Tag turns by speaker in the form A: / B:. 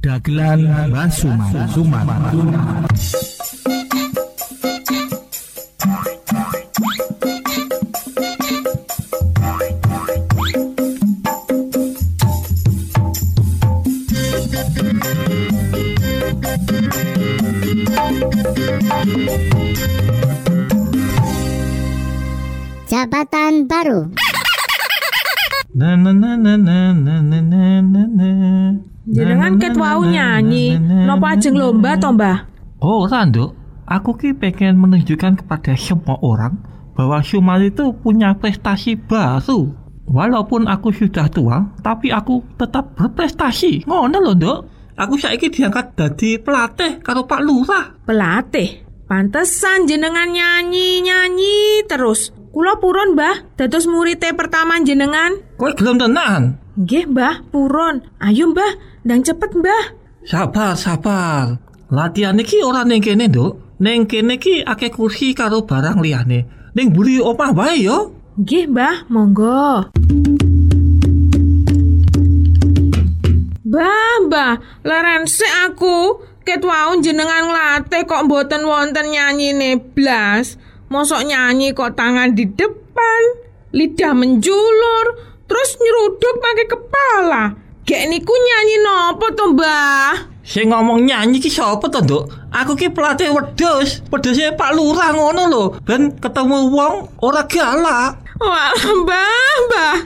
A: Dagelan Basuman Suman.
B: Jabatan baru.
C: Na na na na na na na.
D: Jenengan ket wau nyanyi, napa ajeng lomba to, Mbah?
C: Oh, Rando, aku ki pengen menunjukkan kepada semua orang bahwa Sumal itu punya prestasi baru. Walaupun aku sudah tua, tapi aku tetap berprestasi. Ngono lho, Nduk. Aku saiki diangkat dadi pelatih karo Pak Lurah.
D: Pelatih. Pantesan jenengan nyanyi-nyanyi terus. Kula purun, Mbah, dados muridé pertama jenengan.
C: Kowe gelem tenan?
D: Nggih, Mbah, purun. Ayo, Mbah, ndang cepet, Mbah.
C: Sabar, sabar. Latihan iki ora ning kene, Nduk. Ning kene ki akeh kursi karo barang liyane. Ning mburi omah wae yo.
D: Nggih, Mbah, monggo. Mbah, Mbah, leren aku. Ket wau jenengan nglatih kok mboten wonten nyanyine blas. Mosok nyanyi kok tangan di depan, lidah menjulur, terus nyeruduk pakai kepala. Gek niku nyanyi nopo to, Mbah?
C: Sing ngomong nyanyi ki sapa to, Nduk? Aku ki pelatih wedhus. Wedhuse Pak Lurah ngono lho. Ben ketemu wong ora galak.
D: Wah, Mbah, Mbah.